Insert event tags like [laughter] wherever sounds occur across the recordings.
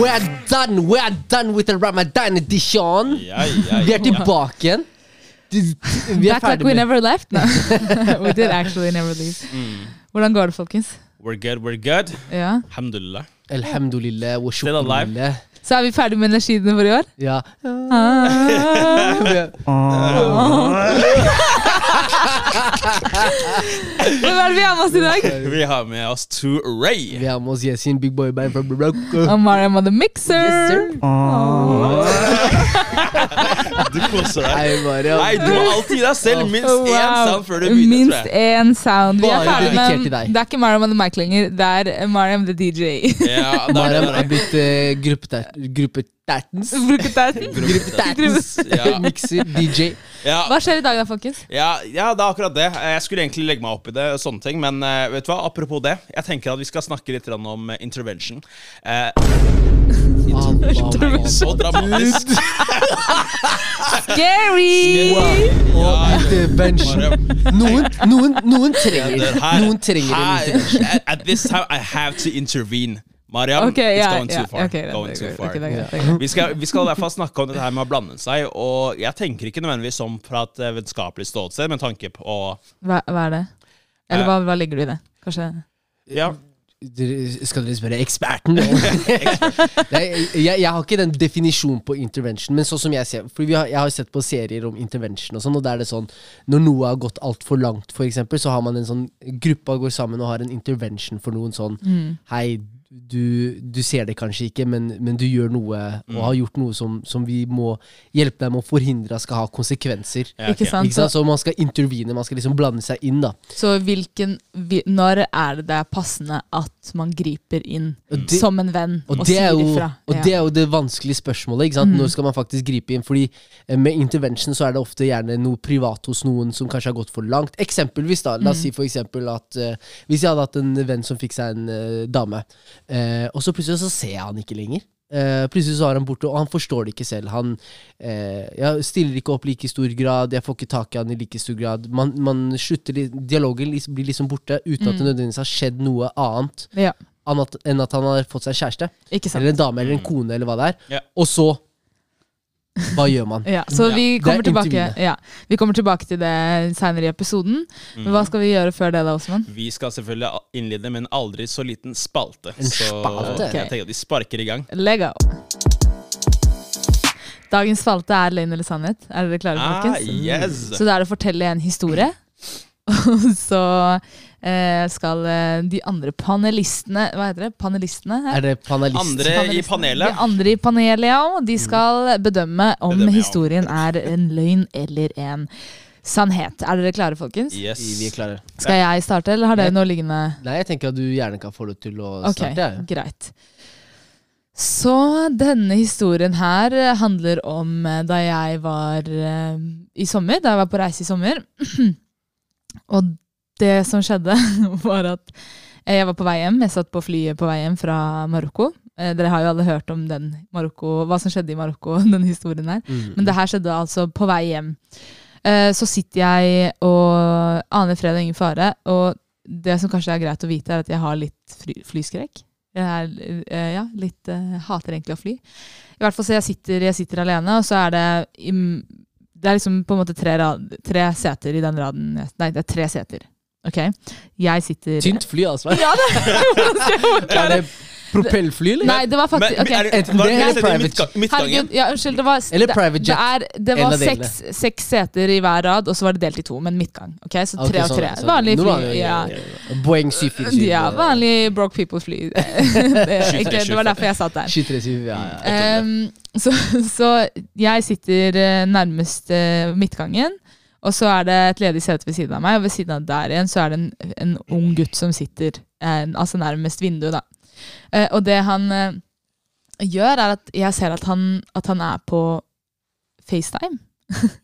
We are done! We are done with the Ramadan edition! Ja, ja, Vi [laughs] er tilbake igjen. Vi er Back like ferdig we med never left. No. [laughs] [laughs] we did actually never leave. Mm. Hvordan går det, folkens? We're good, we're good. Ja. Alhamdulillah. Alhamdulillah wa Still alive. shukrulillah. Så er vi ferdig med energiene for i år? Ja. [laughs] [laughs] [laughs] Hvem er det vi har med oss i dag? Vi har med oss to Ray. Vi har med oss Yasin, big boy band fra Morocco. Og Mariam og The Mixer. Du koser deg. Hei, Mariam. Nei, du må alltid deg selv minst én wow. sound før du begynner, Minst én sound. Vi er ferdig med. Det er ikke Mariam og The Mic lenger, det er Mariam the DJ. Ja, [laughs] Mariam det er blitt uh, gruppetertens. Gruppeterten. Gruppetertens. Ja. Mixer, DJ. Ja, Hva skjer i dag da, folkens? ja, ja, det er akkurat det. Jeg skulle egentlig legge meg opp i det, og sånne ting, men eh, vet du hva, apropos det. Jeg tenker at vi skal snakke litt grann om eh, intervention. Eh, så dramatisk. Scary! Og intervention. Noen, noen, noen trenger Noen trenger en intervention. At this time I have to intervene. Mariam, okay, it's ja, going ja, too far. Okay, going too far. det det greit. Vi skal, vi skal i hvert fall snakke om dette her med å blande seg, og jeg tenker ikke nødvendigvis som fra et vennskapelig vitenskapelig ståsted, med tanke på Hva, hva er det? Eller hva, hva ligger du i det? Kanskje Ja, Skal dere spørre eksperten? [laughs] Nei, jeg, jeg har ikke den definisjonen på intervention, men sånn som jeg ser For vi har, Jeg har sett på serier om intervention, og sånn, og da er det sånn Når noe har gått altfor langt, eksempel, så har man en sånn Gruppa går sammen og har en intervention for noen sånn Mm. Hei, du, du ser det kanskje ikke, men, men du gjør noe, og har gjort noe som, som vi må hjelpe deg med å forhindre skal ha konsekvenser. ja, Ikke sant? Ikke sant? Så man skal intervene, man skal liksom blande seg inn, da. Så hvilken, når er det det er passende at man griper inn det- som en venn og, Og, er sier jo, ifra? og Ja. det er jo det vanskelige spørsmålet. Mhm. Når skal man faktisk gripe inn? Fordi eh, Med intervention så er det ofte gjerne noe privat hos noen som kanskje har gått for langt. Eksempelvis da, La oss mm. si for eksempel at uh, Hvis jeg hadde hatt en venn som fikk seg en uh, dame, uh, og så plutselig så ser jeg han ikke lenger. Eh, plutselig så er han borte, og han forstår det ikke selv. Han uh, jeg stiller ikke opp like i stor grad, jeg får ikke tak i han i like stor grad. Man, man slutter, Dialogen blir liksom borte uten at det nødvendigvis har skjedd noe annet ja. annet enn at han har fått seg kjæreste. Ikke sant? Eller en dame eller en kone, eller hva det er. Ja. Og så Hva gjør man? Ja, så vi er kommer, tilbake, ja, vi kommer tilbake til det seinere i episoden. Men hva skal vi gjøre før det, da, Osman? Vi skal selvfølgelig innlede med en aldri så liten spalte. En så spalte? jeg tenker at vi sparker i gang. Lego. Dagens spalte er løgn eller sannhet. Er dere klare, Ah, yes! Så det er å fortelle en historie. [laughs] Og så skal eh, de andre panelistene Hva heter det? Panelistene her? Er det panelist? Andre i panelet. De andre i panelet, ja. De skal bedømme om Bedømme, ja. historien er en løgn eller en sannhet. Er dere klare, folkens? Yes. Vi er klare. Skal jeg starte, eller har dere noe liggende? Nei, jeg tenker at du gjerne kan få lov til å starte. jeg. greit. Så denne historien her eh, handler om eh, da jeg var eh, i sommer, da jeg var på reise i sommer. [clears throat] Og det som skjedde, [laughs] var at eh, jeg var på vei hjem. Jeg satt på flyet på vei hjem fra Marokko. Eh, Dere har jo alle hørt om den Marokko, hva som skjedde i Marokko, [laughs] den historien her. Mm. Men det her skjedde altså på vei hjem. Eh, Så sitter jeg og aner fred og ingen fare. Og det som kanskje er greit å vite, er at jeg har litt fly, flyskrekk. Jeg er, ja, litt uh, hater egentlig å fly. I hvert fall så jeg sitter, jeg sitter alene, og så er det Det er liksom på en måte tre, rad, tre seter i den raden. Nei, det er tre seter. Ok? Jeg sitter Tynt fly, altså. Ja, det, [laughs] Er det propellfly, eller? Nei, det var faktisk okay. er det, Enten var det det eller private midtgangen? Herregud, ja, unnskyld, det var, Eller private jet. Det, er, det var seks, seks seter i hver rad, og så var det delt i to, men midtgang. Ok, Så tre og sånn, tre. sånn. Vanlig fly. Normale- Ja. Boeing 747. [laughs] ja, vanlig broke people-fly. [laughs] det, okay, det var derfor jeg satt der. 737, ja, ja. Um, så, så jeg sitter eh, nærmest eh, midtgangen, og så er det et ledig sete ved siden av meg, og ved siden av der igjen så er det en, en ung gutt som sitter eh, altså nærmest vinduet. da. Eh, og det han eh, gjør, er at jeg ser at han, at han er på FaceTime. [laughs]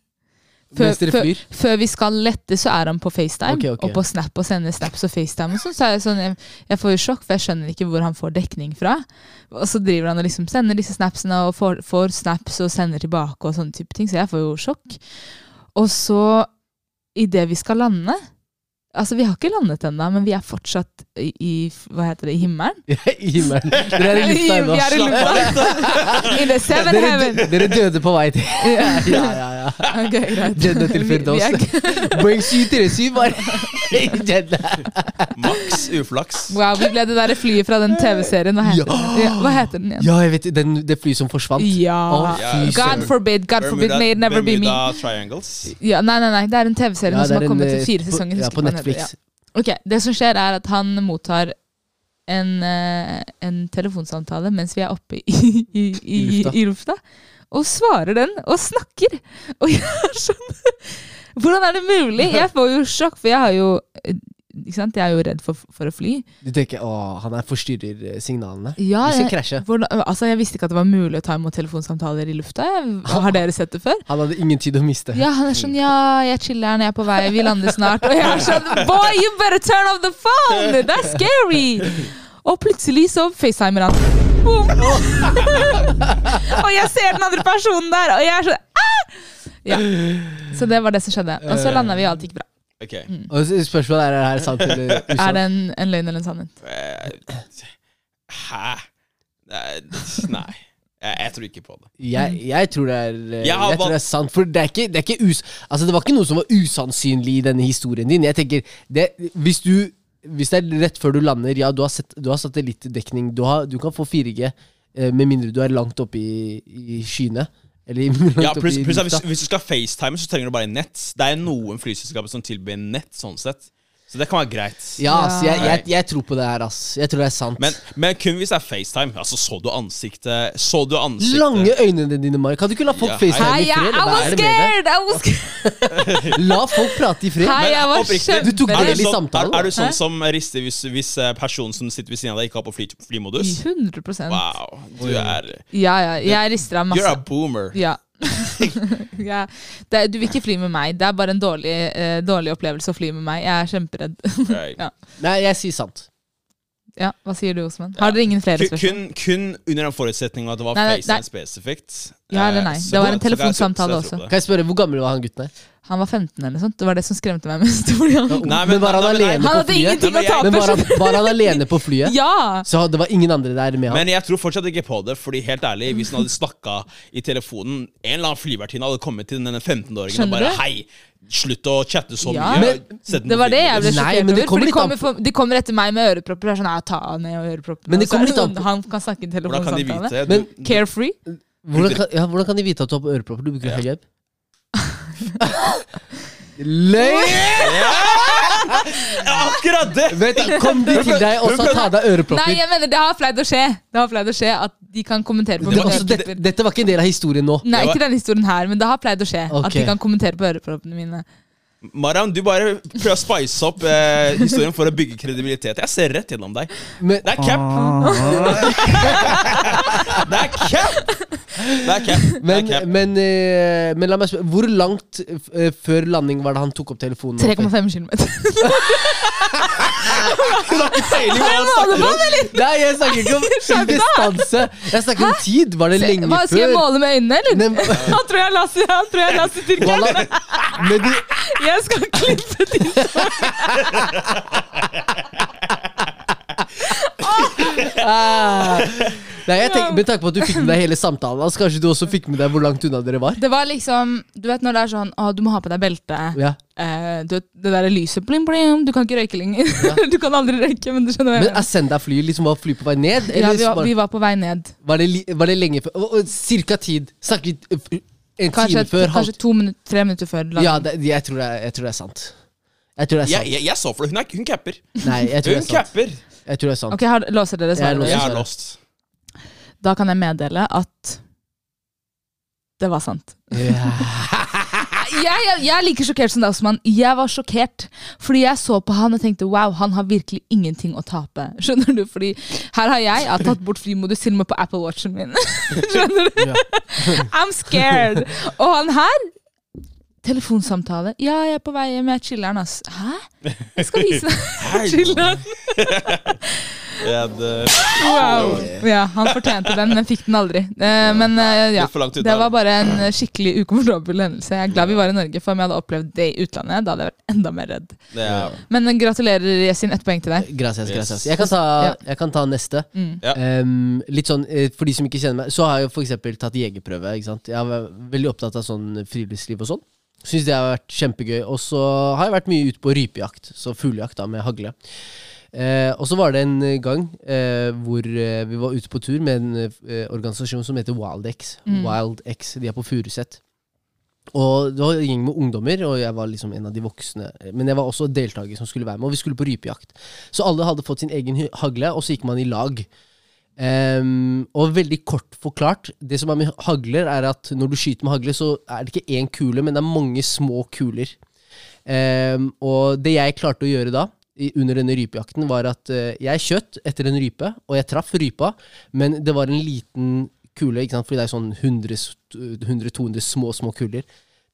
Før, før, før vi skal lette, så er han på FaceTime. Okay, okay. Og på Snap og sender snaps og FaceTime. Og sånn, så er jeg, sånn, jeg, jeg får jo sjokk, for jeg skjønner ikke hvor han får dekning fra. Og så driver han og liksom sender disse snapsene og får, får snaps og sender tilbake og sånne type ting. Så jeg får jo sjokk. Og så, idet vi skal lande Altså, vi har ikke landet ennå, men vi er fortsatt i, hva heter det, i himmelen. [laughs] I himmelen. Dere er i lufta ennå. Vi er i lufta. [laughs] In the seven Dere, heaven. dere døde på vei til [laughs] Ja. Ja, ja, ja. Okay, greit. Jeddah til Firdaus. Boeing 737 var i Jeddah. Maks uflaks. Wow, vi ble det der flyet fra den TV-serien. Hva heter Ja. den? Ja, hva heter den igjen? Ja, jeg vet den, det flyet som forsvant. Ja. Oh, God forbid, God forbid, may it never be me. Triangles. Ja, nei, nei, nei, det er en TV-serie Ja, som har kommet til fire eh, sesonger. Ja, på Netflix. Ok, Det som skjer, er at han mottar en, eh, en telefonsamtale mens vi er oppe i, i, i, I lufta. Og svarer den, og snakker! Og jeg er sånn [laughs] Hvordan er det mulig? Jeg får jo sjokk, for jeg har jo eh? Jeg er jo redd for, for å fly. Du tenker å, han her forstyrrer eh, signalene. Ja, Vi skal krasje. altså, jeg visste ikke at det var mulig å ta imot telefonsamtaler i lufta. Har dere sett det før? Han hadde ingen tid å miste. Ja, han er sånn Ja, jeg chiller, jeg er på vei, vi lander snart. Og jeg er sånn Boy, you better turn off the phone! That's scary! Og plutselig så facetimer han. Boom! [laughs] og jeg ser den andre personen der, og jeg er sånn ah! Ja. Så det var det som skjedde. Og så landa vi, og alt gikk bra. Ok. Og så spørsmålet er er det sant eller [laughs] usant. Er det en, en løgn eller en sannhet? Eh, Hæ? Nei. nei. Jeg, jeg tror ikke på det. Jeg, jeg tror det er eh, Jeg Jeg tror det er sant, for det er ikke, det er ikke us... Altså, det var ikke noe som var usannsynlig i denne historien din. Jeg tenker, det, Hvis du Hvis det er rett før du lander, ja, du har, sett, du har satellittdekning, du, har, du kan få 4G, eh, med mindre du er langt oppe i, i skyene. Ja, pluss, i pluss hvis, hvis du skal FaceTime, så trenger du bare nett. Det er noen flyselskaper som tilbyr nett, sånn sett. Så det kan være greit. Ja, ass, jeg, jeg, jeg tror på det her, ass. Jeg tror det er sant. Men, men kun hvis det er FaceTime. Altså, så du ansiktet Så du ansiktet Lange øynene dine, Mari. Kan du ikke la folk Ja, facetime i fred? I was scared! I was scared. [laughs] La folk prate i fred. Hei, jeg var oppriktig, Du tok del i sånn, samtalen, Er, er du sånn som rister hvis, hvis eh, personen som sitter ved siden av deg, ikke har på fly, flymodus? 100% Wow. Du er Ja, ja. Jeg rister av You're masse. a boomer. Ja. [laughs] ja. Det, er- du vil ikke fly med meg. Det er bare en dårlig, eh, dårlig opplevelse å fly med meg. Jeg er kjemperedd. [laughs] Ja. Nei, jeg sier sant. ja, Hva sier du, Osman? Har dere ingen flere spørsmål? kun, kun under den forutsetning at det var Nei, nei, FaceTime spesifikt. Ja eller Eh, nei? Det var en telefonsamtale også. Kan jeg spørre, Hvor gammel var han gutten her? Han var 15 eller noe sånt. Det var det som skremte meg mest. [laughs] Fordi han, Nei, men, var han nei, alene han på flyet? ingenting Nei, å men jeg- tape! Men var han, var han alene på flyet? Ja! Så det var ingen andre der med han? Men jeg tror fortsatt ikke på det, Fordi helt ærlig, hvis han hadde snakka i telefonen En eller annen flyvertinne hadde kommet til denne 15-åringen og bare du? Hei, slutt å chatte så Ja. mye. Men- Det var det jeg ble. Sjokkert over. For de kommer, for, de kommer etter meg med ørepropper. Er sånn, «Nei, ta ned øreproppene. Men det er kommer litt an på- Han kan snakke i telefonsamtale. Carefree. Hvordan kan, ja, hvordan kan de vite at du har på ørepropper? Du bruker Ja. hijab? Løgn! Akkurat det! Vet du, kom de til deg og sa ta deg Nei, ørepropper? jeg mener det har pleid å skje. Det har pleid å skje At de kan kommentere på Det var, mine altså, dette, ørepropper. dette var ikke en del av historien nå. Nei, ikke denne historien her, men det har pleid å skje. At Ok. de kan kommentere på øreproppene mine. Maram, du bare prøver å spice opp eh, historien for å bygge kredibilitet. Jeg ser rett gjennom deg. Men, Det er cap! [laughs] det er cap! Det er cap. Det er men, cap. men, eh, men la meg spørre, hvor langt eh, før landing var det han tok opp telefonen? 3,5 km. [laughs] Du har ikke peiling hva han snakker om. Nei, jeg snakker ikke om [laughs] distanse. Jeg snakker om tid. Var det lenge før? skal jeg måle med øynene, eller? Nei, [laughs] Han tror jeg laser, han tror jeg. Walla, men du, Jeg skal klippe til. [laughs] ah. Nei, jeg tenker, Med tanke på at du fikk med deg hele samtalen, altså, kanskje du også fikk med deg hvor langt unna dere var? Det var liksom Du vet når det er sånn Å, du må ha på deg belte. Ja. Eh, du vet, det der lyset bling, bling, Du kan ikke røyke lenger. [laughs] du kan aldri røyke, men du skjønner hva jeg Men mener. Ascenda fly liksom var fly på vei ned? Ja, vi var, vi var på vei ned. var, det, var det lenge før? Cirka tid? Snakket eh, en Kanskje, time før? kanskje to minutter, tre minutter før. landing. Ja, det, jeg, tror det jeg tror det er sant. Jeg tror det er sant. jeg, jeg så for det. Hun, er, hun capper. Nei, jeg tror det Hun er sant. capper. Jeg tror det er sant. Ok, har, Låser dere Jeg svaret? låser. Jeg er lost. Da kan jeg meddele at det var sant. Ja. [laughs] Jeg, jeg, jeg er like sjokkert som deg, Osman. Jeg var sjokkert. Fordi jeg så på han og tenkte wow, han har virkelig ingenting å tape. [laughs] Skjønner du? Fordi her har jeg, jeg har tatt bort flymodus til og med på Apple Watchen min. [laughs] Skjønner du? I'm scared. Og han her Telefonsamtale. Ja, jeg er på vei hjem. Jeg er chiller'n, ass. Hæ? Jeg skal vise deg [laughs] [laughs] chiller'n. [laughs] Wow. Ja, han fortjente den, men fikk den aldri. Eh, men eh, ja. Litt for langt unna. Det var bare en eh, skikkelig ukomfortabel hendelse. Jeg er glad vi var i Norge, for om jeg hadde opplevd det i utlandet, da hadde jeg vært enda mer redd. det er, Men eh, gratulerer, Yesin. Ett poeng til deg. Gracias, gracias. Jeg kan ta, Ja. jeg kan ta neste. Mm. Ja. Ehm, litt sånn, eh, For de som ikke kjenner meg, så har jeg jo for eksempel tatt jegerprøve. ikke sant? Jeg er veldig opptatt av sånn friluftsliv og sånn. Syns det har vært kjempegøy. Og så har jeg vært mye ute på rypejakt, så fuglejakt med hagle. Eh, og så var det en gang eh, hvor eh, vi var ute på tur med en eh, organisasjon som heter WildX. Mm. WildX, De er på Furuset. Og det var en gjeng med ungdommer, og jeg var liksom en av de voksne. Men jeg var også deltaker som skulle være med, og vi skulle på rypejakt. Så alle hadde fått sin egen hagle, og så gikk man i lag. Ehm, og veldig kort forklart, det som er med hagler, er at når du skyter med hagle, så er det ikke én kule, men det er mange små kuler. Um, og det jeg klarte å gjøre da, under denne rypejakten, var at uh, jeg skjøt etter en rype, og jeg traff rypa, men det var en liten kule, ikke sant? fordi det er sånn 100-200 små, små kuler.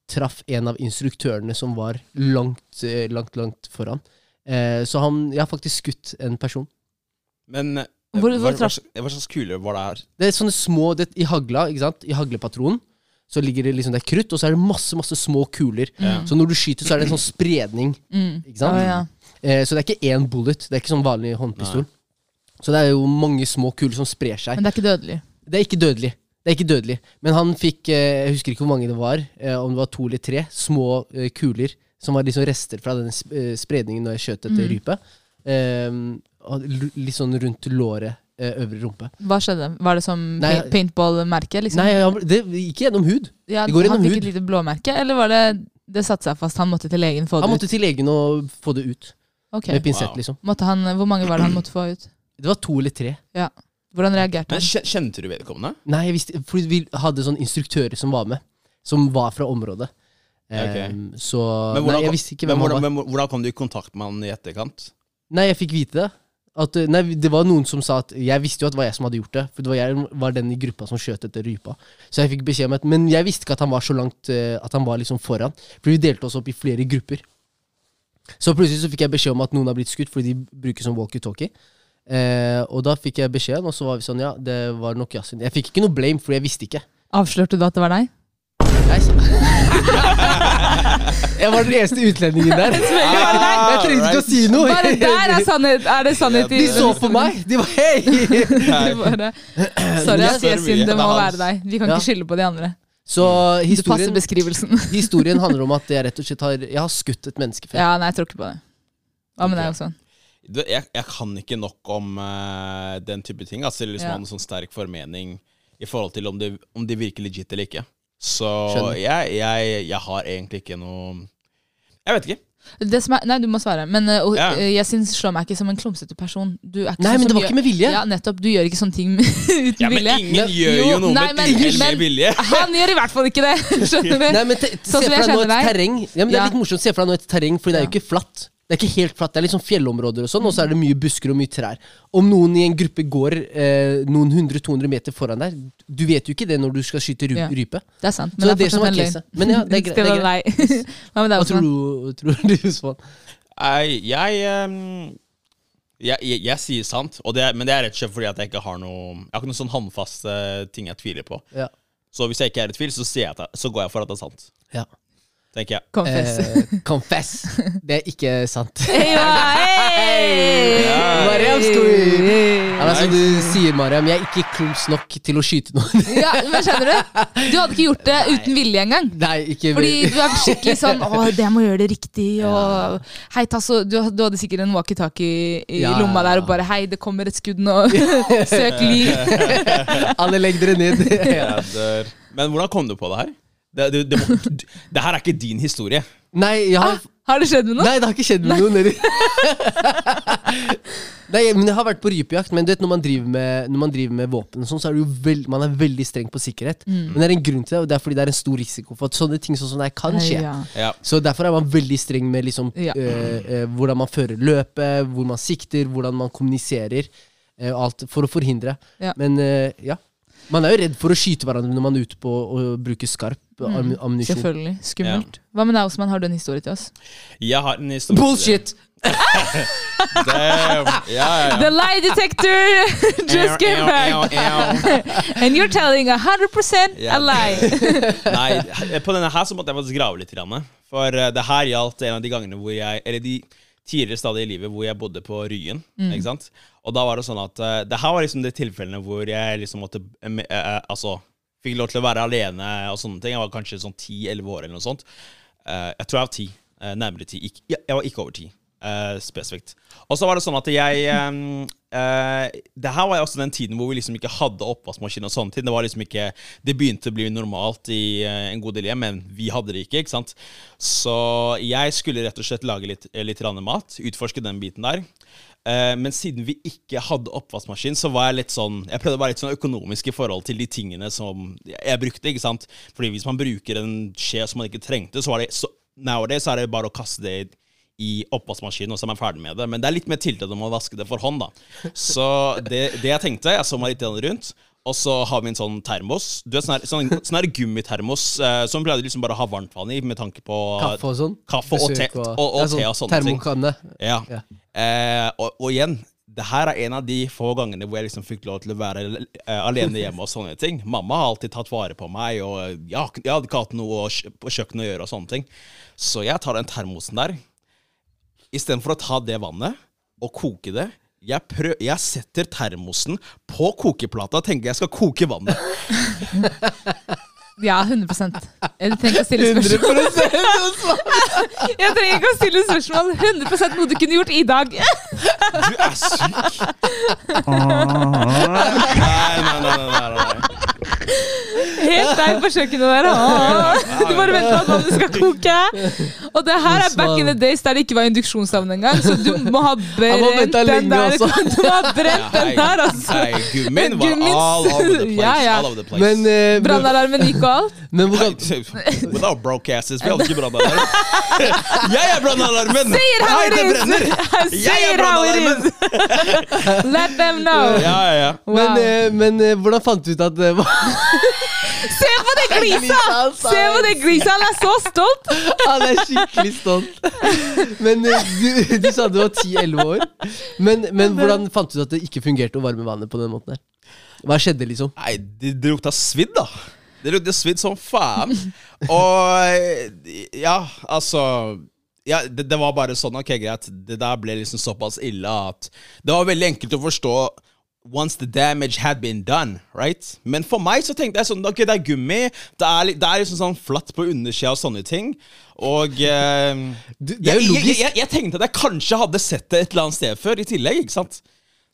Traff en av instruktørene som var langt, eh, langt, langt foran. Uh, så han, jeg har faktisk skutt en person. men eh, Hvor- hva, hva, hva slags kule var det her? Det er sånne små det, I hagla, ikke sant? I haglepatronen så ligger det liksom det er krutt, og så er det masse masse små kuler. Mm. Så når du skyter, så er det en sånn spredning. Mm. Ikke sant? Oh, ja. Eh, så det er ikke én bullet. Det er ikke sånn vanlig håndpistol. Så det er jo mange små kuler som sprer seg. Men det er ikke dødelig. Det er ikke dødelig. Det er ikke dødelig. Men han fikk, eh, jeg husker ikke hvor mange det var, eh, om det var to eller tre, små eh, kuler som var liksom rester fra den spredningen når jeg skjøt etter Mm. rype. Eh, l- litt sånn rundt låret, eh, øvre rumpe. Hva skjedde? Var det som paint- paintball-merke? Liksom? Nei, han, det gikk gjennom hud. ja, det går gjennom hud. han fikk et lite blåmerke, eller var det det satte seg fast? Han måtte til legen få det ut? Han måtte til legen og få det ut. Okay. Med pinsett, Wow. liksom. Måtte han, hvor mange var det han måtte få ut? Det var to eller tre. Ja. Hvordan reagerte han? Men, Kjente du vedkommende? Nei, jeg visste, fordi vi hadde sånne instruktører som var med. Som var fra området. Okay. ok. Ehm, så Men Nei, hvordan, jeg kom- visste ikke men hvem han hvordan, var. men hvordan kom du i kontakt med han i etterkant? Nei, jeg fikk vite det. At, eh, nei, det var noen som sa at Jeg visste jo at det var jeg som hadde gjort det. For det var jeg var den i gruppa som skjøt etter rypa. Så jeg fikk beskjed om at Men jeg visste ikke at han var så langt eh, At han var liksom foran. For vi delte oss opp i flere grupper. Så plutselig så fikk jeg beskjed om at noen har blitt skutt fordi de bruker som walkietalkie. Eh, og da fikk jeg beskjeden, og så var vi sånn Ja, det var nok Yasin. Jeg fikk ikke noe blame, for jeg visste ikke. Avslørte du at det var deg? [laughs] Jeg var den eneste utlendingen der. [laughs] Jeg trengte ikke å si noe. Bare der er, [laughs] sannhet, er det sannhet i De så på meg! De var hei! Du bare, [clears throat] Sorry, jeg ass, det det må være deg. Vi kan ikke skylde på de andre. Så Du passer historien, beskrivelsen. historien handler om at jeg rett og slett har Jeg har skutt et menneske før. Ja, nei, jeg tror ikke på det. Hva med deg også? Jeg, jeg kan ikke nok om uh, den type ting. Altså, liksom Ja. ha en sånn sterk formening i forhold til om det, om det virker legit eller ikke. Så jeg, jeg, jeg har egentlig ikke noe Jeg vet ikke. Det som er, nei, du må svare. Men uh, og, Ja. uh, jeg syns slår meg ikke som en klumsete person. Du er ikke Nei, sånn men det var gjør- ikke med vilje. Ja, nettopp. Du gjør ikke sånne ting [laughs] uten Ja, men vilje. ingen Men- gjør Jo, jo noe nei, med men- men- vilje. [laughs] Han gjør i hvert fall ikke det! [laughs] Skjønner du? Nei, men te, Sånn Se for deg nå et terreng. Ja, men Det er litt morsomt. Se for deg nå et terreng, for det er jo ikke flatt. Det er ikke helt flatt, det er litt sånn fjellområder og sånn, og så er det mye busker og mye trær. Om noen i en gruppe går eh, noen 100-200 meter foran deg, du vet jo ikke det når du skal skyte ry Ja. rype. Det er sant. Så det er det som er caset. Men ja, det er [laughs] greit. Er. [laughs] Hva med deg, Osman? tror, [laughs] tror du, Usman? Jeg, jeg, ehm, jeg, jeg, jeg sier sant, og det men det er rett og slett fordi at jeg ikke har noe Jeg har ikke noen sånn håndfaste ting jeg tviler på. Ja. Så hvis jeg ikke er i tvil, så, sier jeg at jeg, så går jeg for at det er sant. Ja. Tenker jeg. Confess. Eh, confess. [laughs] Det er ikke sant. Ja, hey! Ja. Mariam. Hei. Ja, men som du sier, Mariam, jeg er ikke klums nok til å skyte noen. [laughs] Ja, men skjønner du? Du hadde ikke gjort det uten vilje engang. Nei, ikke Fordi du er skikkelig sånn [laughs] 'Å, jeg må gjøre det riktig', og Hei, Tasso, du, du hadde sikkert en walkietalkie i Ja, lomma der og bare 'Hei, det kommer et skudd nå'. Søk liv. Alle legg dere ned. Jeg dør. Men hvordan kom du på det her? Det, det, det, må, [laughs] det her er ikke din historie. Nei, jeg har Har det skjedd med noe? Nei, det har ikke skjedd med noen. [laughs] Nei, men Jeg har vært på rypejakt, men du vet, når man driver med, når man driver med våpen, sånn, så er det jo veld, man er veldig streng på sikkerhet. Mm. Men det er en grunn til det, og det er fordi det er en stor risiko for at sånne ting sånn som det kan skje. Ja. Ja. Så Derfor er man veldig streng med liksom, Ja. øh, øh, hvordan man fører løpet, hvor man sikter, hvordan man kommuniserer. øh, alt For å forhindre. Ja. Men øh, ja. Man er jo redd for å skyte hverandre når man er ute på å bruke skarp. Am- ammunisjon. Selvfølgelig. Skummelt. Hva med deg, Osman? Har du en historie til oss? Jeg har en historie. Bullshit! [laughs] Damn. Yeah, ja, ja. The lie detector [laughs] [laughs] just came Ew, back! ew, ew. And you're telling 100 yeah. a lie. Nei, på denne her så måtte jeg faktisk grave litt. For eh, det her gjaldt en av de gangene hvor jeg Eller de tidligere stadier i livet hvor jeg bodde på Ryen. Ikke sant? Og da var det sånn at eh, Det her var liksom de tilfellene hvor jeg liksom måtte eh, Altså fikk lov til å være alene og sånne ting. Jeg var kanskje sånn 10-11 år eller noe sånt. Eh, jeg tror jeg var 10. eh, nærmere 10. Ikke, jeg, jeg var ikke over 10. eh, spesifikt. Og så var det sånn at jeg eh, eh, Det her var også den tiden hvor vi liksom ikke hadde oppvaskmaskin og sånne ting. Det var liksom ikke Det begynte å bli normalt i uh, en god del hjem, men vi hadde det ikke. ikke sant? Så jeg skulle rett og slett lage litt, litt mat. Utforske den biten der. Uh, men siden vi ikke hadde oppvaskmaskin, så var jeg litt sånn Jeg prøvde å være litt sånn økonomisk i forhold til de tingene som jeg brukte. ikke sant? Fordi hvis man bruker en skje som man ikke trengte, så var det så, nowadays er det bare å kaste det i oppvaskmaskinen, og så er man ferdig med det. Men det er litt mer tiltak om å vaske det for hånd, da. Så det, det jeg tenkte, jeg så meg litt rundt. Og så har vi en sånn termos. Du vet, sånn, her, sånn, sånn her gummitermos eh, som pleide liksom bare å ha varmt vann i, med tanke på Kaffe og sånn. Kaffe og te, Besøk og, og, sånn te og sånne ting. Termokanne. Ja. Ja. Eh, og, og igjen, det her er en av de få gangene hvor jeg liksom fikk lov til å være eh, alene hjemme og sånne ting. Mamma har alltid tatt vare på meg, og jeg, jeg hadde ikke hatt noe på kjøkkenet å gjøre og sånne ting. Så jeg tar den termosen der. Istedenfor å ta det vannet og koke det, jeg, prøv, jeg setter termosen på kokeplata og tenker jeg skal koke vannet. Ja, 100 Jeg trenger ikke å stille spørsmål. Jeg trenger ikke å stille spørsmål. 100 noe du kunne gjort i dag. Du er syk! Nei, nei, nei, nei, nei, nei. Helt deg på kjøkkenet der. Du bare venter på at vannet skal koke. Og det her er back in the days der det ikke var induksjonsovn engang, så du må ha brent den der. [laughs] Du må ha brent den der, altså. Gummien var all over the [laughs] place. Ja, ja. All over the place. Men, eh, Brannalarmen gikk og alt. [laughs] men hvordan Without broke asses. Vi hadde ikke brannalarm. Jeg er brannalarmen! How it det is! brenner! Jeg er how it is! Let them know. Ja, ja, ja. Wow. Men, eh, men eh, hvordan fant du ut at det var Se på det glisa! Se på det glisa! Han er så stolt! [laughs] Han er skikkelig stolt. Men eh, du, du sa du var 10-11 år. Men, men hvordan fant du ut at det ikke fungerte å varme vannet på den måten der? Hva skjedde, liksom? Nei, det, de lukta svidd, da. Det lukta svidd som faen. Og ja, altså ja, det, det var bare sånn, ok, greit. Det der ble liksom såpass ille at det var veldig enkelt å forstå once the damage had been done, right? Men for meg så tenkte jeg sånn, ok, det er gummi, det er, det er liksom sånn flatt på undersida og sånne ting. Og eh, Du, jeg, jeg, jeg, jeg tenkte at jeg kanskje hadde sett det et eller annet sted før i tillegg, ikke sant?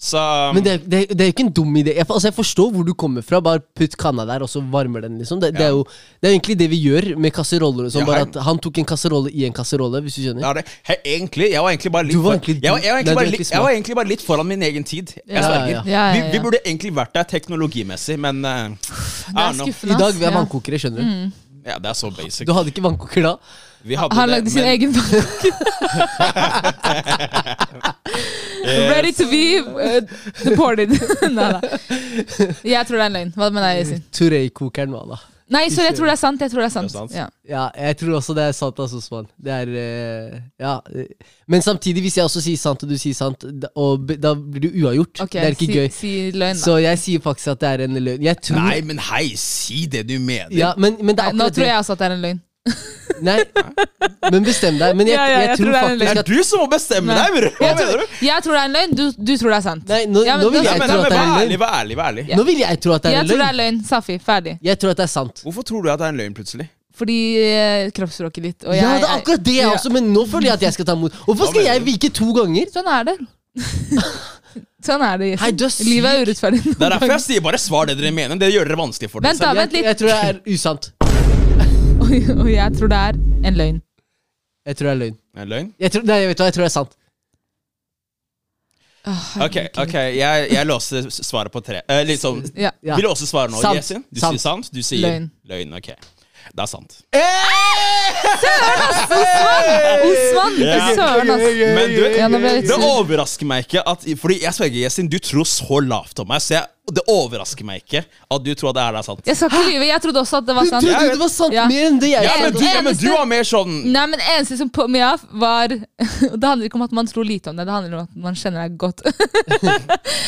Så Men det, det, det er jo ikke en dum idé. Jeg, altså, jeg forstår hvor du kommer fra. Bare putt kanna der, og så varmer den. liksom Det, det, er, jo, det er egentlig det vi gjør med kasseroller. sånn Ja, Bare at Han tok en kasserolle i en kasserolle, hvis du skjønner. Ja, det, he, egentlig, jeg var egentlig bare litt Du var for- jeg, var, jeg, var egentlig bare litt, jeg var egentlig bare litt foran min egen tid. Jeg Ja, sverger. ja, ja. Ja, ja, Vi, vi burde egentlig vært der teknologimessig, men uh, Det er skuffende. I dag vi er. Vannkokere, skjønner du. Ja, det er så basic. Du hadde ikke vannkoker da. Vi hadde Han det, lagde sin men- egen [laughs] Ready to be uh, deported. [laughs] Nei da. Jeg tror det er en løgn. Hva med deg, Yasin? Turei-kokeren hva da? Nei, så jeg tror det er sant. Jeg tror det er sant. Det er sant. Ja. Ja, jeg tror også det er sant, altså, Osman. Det er uh, Ja. Men samtidig, hvis jeg også sier sant, og du sier sant, da, og, da blir det uavgjort. Okay, det er ikke si, gøy. si løgn, da. Så jeg sier faktisk at det er en løgn. Jeg tror Nei, men hei, si det du mener. ja, men, men det er Nei, nå tror jeg også at det er en løgn. Nei, men bestem deg. Men jeg, Ja, ja, jeg, jeg tror tror det er en faktisk det at er du som må bestemme Nei. deg, bror! Hva Jeg mener tror, du? jeg tror det er en løgn, du, du tror det er sant. Nei, nå, Ja, men nå vil da- Ja, jeg men, tro nei, at det er vær en ærlig, løgn. vær ærlig. vær ærlig Ja. Nå vil jeg tro at det er Jeg en tror det er løgn. Safi, ferdig. Jeg tror at det er sant. Hvorfor tror du at det er en løgn, plutselig? Fordi eh, kroppsspråket ditt og jeg, Ja, det er akkurat det, jeg Ja. også, men nå føler jeg at jeg skal ta imot. Hvorfor skal jeg vike to ganger? Sånn er det. sånn er det. Hei, du er syk. Livet er urettferdig. Det er derfor jeg sier bare svar det dere mener. Det gjør dere vanskelig for dere Vent da, selv. vent litt. Jeg tror det er usant. Og, jeg tror det er en løgn. Jeg tror det er løgn. En løgn? Jeg tror, nei, vet du hva, jeg tror det er sant. Oh, Ok, herregud. ok, jeg, jeg låser svaret på tre. Eh, liksom, Ja. Ja. Vi låser svaret nå. Sant. Du Sant. sier sant, du sier Løgn. løgn. Ok, det er sant. Osman! Ja. Søren, ass. Men du, det overrasker meg ikke at Fordi jeg sverger, Yesin, du tror så lavt om meg, så jeg det overrasker meg ikke at du tror at det er sant. Jeg skal ikke lyve, jeg trodde også at det var sant. Du trodde det var sant ja. mer enn det jeg Ja, men du, ja, men du var mer sånn Nei, men eneste som på meg av, var [laughs] Det handler ikke om at man tror lite om det, det handler om at man kjenner deg godt. [laughs]